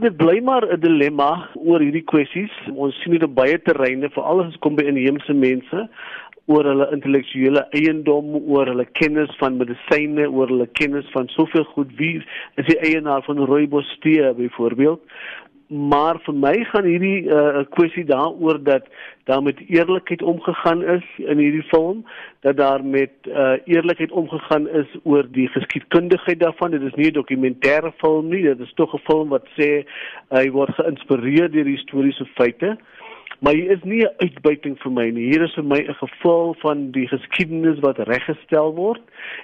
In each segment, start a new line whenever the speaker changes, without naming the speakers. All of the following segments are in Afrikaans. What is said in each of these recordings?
Dit bly maar 'n dilemma oor hierdie kwessies. Ons sien dit op baie terreine, veral as dit kom by inheemse mense oor hulle intellektuele eiendom, oor hulle kennis van medisyne, oor hulle kennis van soveel goed. Wie is die eienaar van rooibos tee byvoorbeeld? Maar vir my gaan hierdie 'n uh, kwessie daaroor dat daar met eerlikheid omgegaan is in hierdie film dat daar met uh, eerlikheid omgegaan is oor die geskiedkundigheid daarvan. Dit is nie 'n dokumentêre film nie dit is tog 'n film wat sê hy uh, word geïnspireer deur historiese feite. Maar hier is nie 'n uitbuiting vir my nie. Hier is vir my 'n geval van die geskiedenis wat reggestel word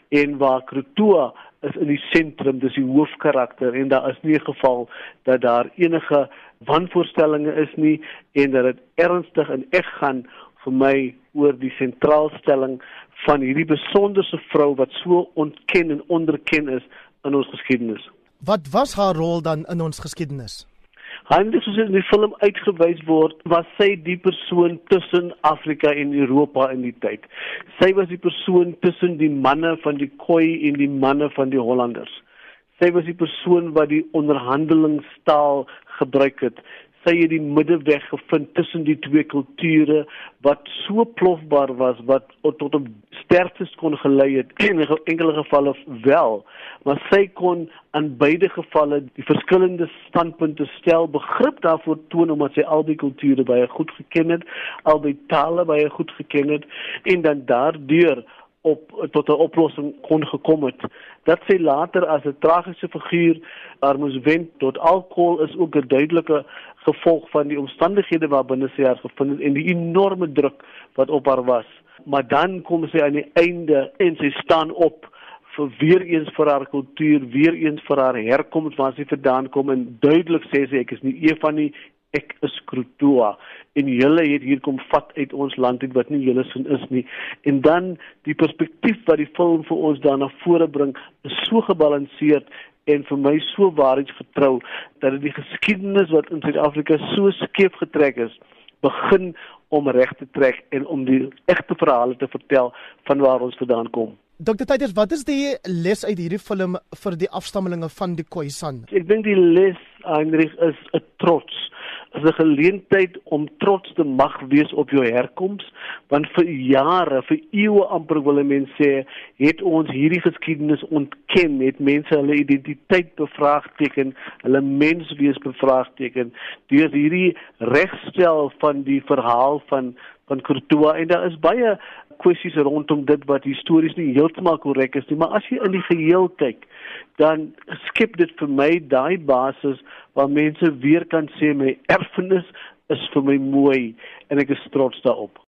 en waar Krotoa is in die sentrum, dis die hoofkarakter en daar is nie 'n geval dat daar enige wanvoorstellings is nie en dat dit ernstig en eg gaan vir my oor die sentraalstelling van hierdie besonderse vrou wat so ontken en onderken is in ons geskiedenis.
Wat was haar rol dan in ons geskiedenis?
Handig soos in die film uitgewys word, was sy die persoon tussen Afrika en Europa in die tyd. Sy was die persoon tussen die manne van die Khoi en die manne van die Hollanders. Sy was die persoon wat die onderhandelingstaal gebruik het sy het die middeweg gevind tussen die twee kulture wat so plofbaar was wat tot 'n sterftes kon gelei het in enkele gevalle wel maar sy kon aan beide gevalle die verskillende standpunte stel begrip daarvoor toon omdat sy al die kulture baie goed geken het al die tale baie goed geken het en dan daardeur op tot 'n oplossing kon gekom het. Dat sy later as 'n tragiese figuur haar moes wend tot alkohol is ook 'n duidelike gevolg van die omstandighede waarbinne sy haar gevind het en die enorme druk wat op haar was. Maar dan kom sy aan die einde en sy staan op vir weer eens vir haar kultuur, weer eens vir haar herkoms waar sy vandaan kom en duidelik sê sy ek is nie een van die ek is Krotoa en julle het hier kom vat uit ons land uit wat nie julle sin is nie. En dan die perspektief wat die film vir ons daarna vore bring is so gebalanseerd en vir my so waarheidsgetrou dat dit die geskiedenis wat in Suid-Afrika so skeef getrek is begin om reg te trek en om die egte verhale te vertel van waar ons vandaan kom.
Dr. Tyders, wat is die les uit hierdie film vir die afstammelinge van die Khoisan?
Ek dink die les, Heinrich, is 'n trots. Is 'n geleentheid om trots te mag wees op jou herkoms, want vir jare, vir eeue amper wil mense sê, het ons hierdie geskiedenis ontken, het mense hulle identiteit bevraagteken, hulle menswees bevraagteken deur hierdie regstel van die verhaal van van Kurtua en daar is baie kwessies rondom dit wat histories nie heeltemal korrek is nie, maar as jy in die geheel kyk, dan skep dit vir my daai basis waar mense weer kan sê my erfenis is vir my mooi en ek is trots daarop.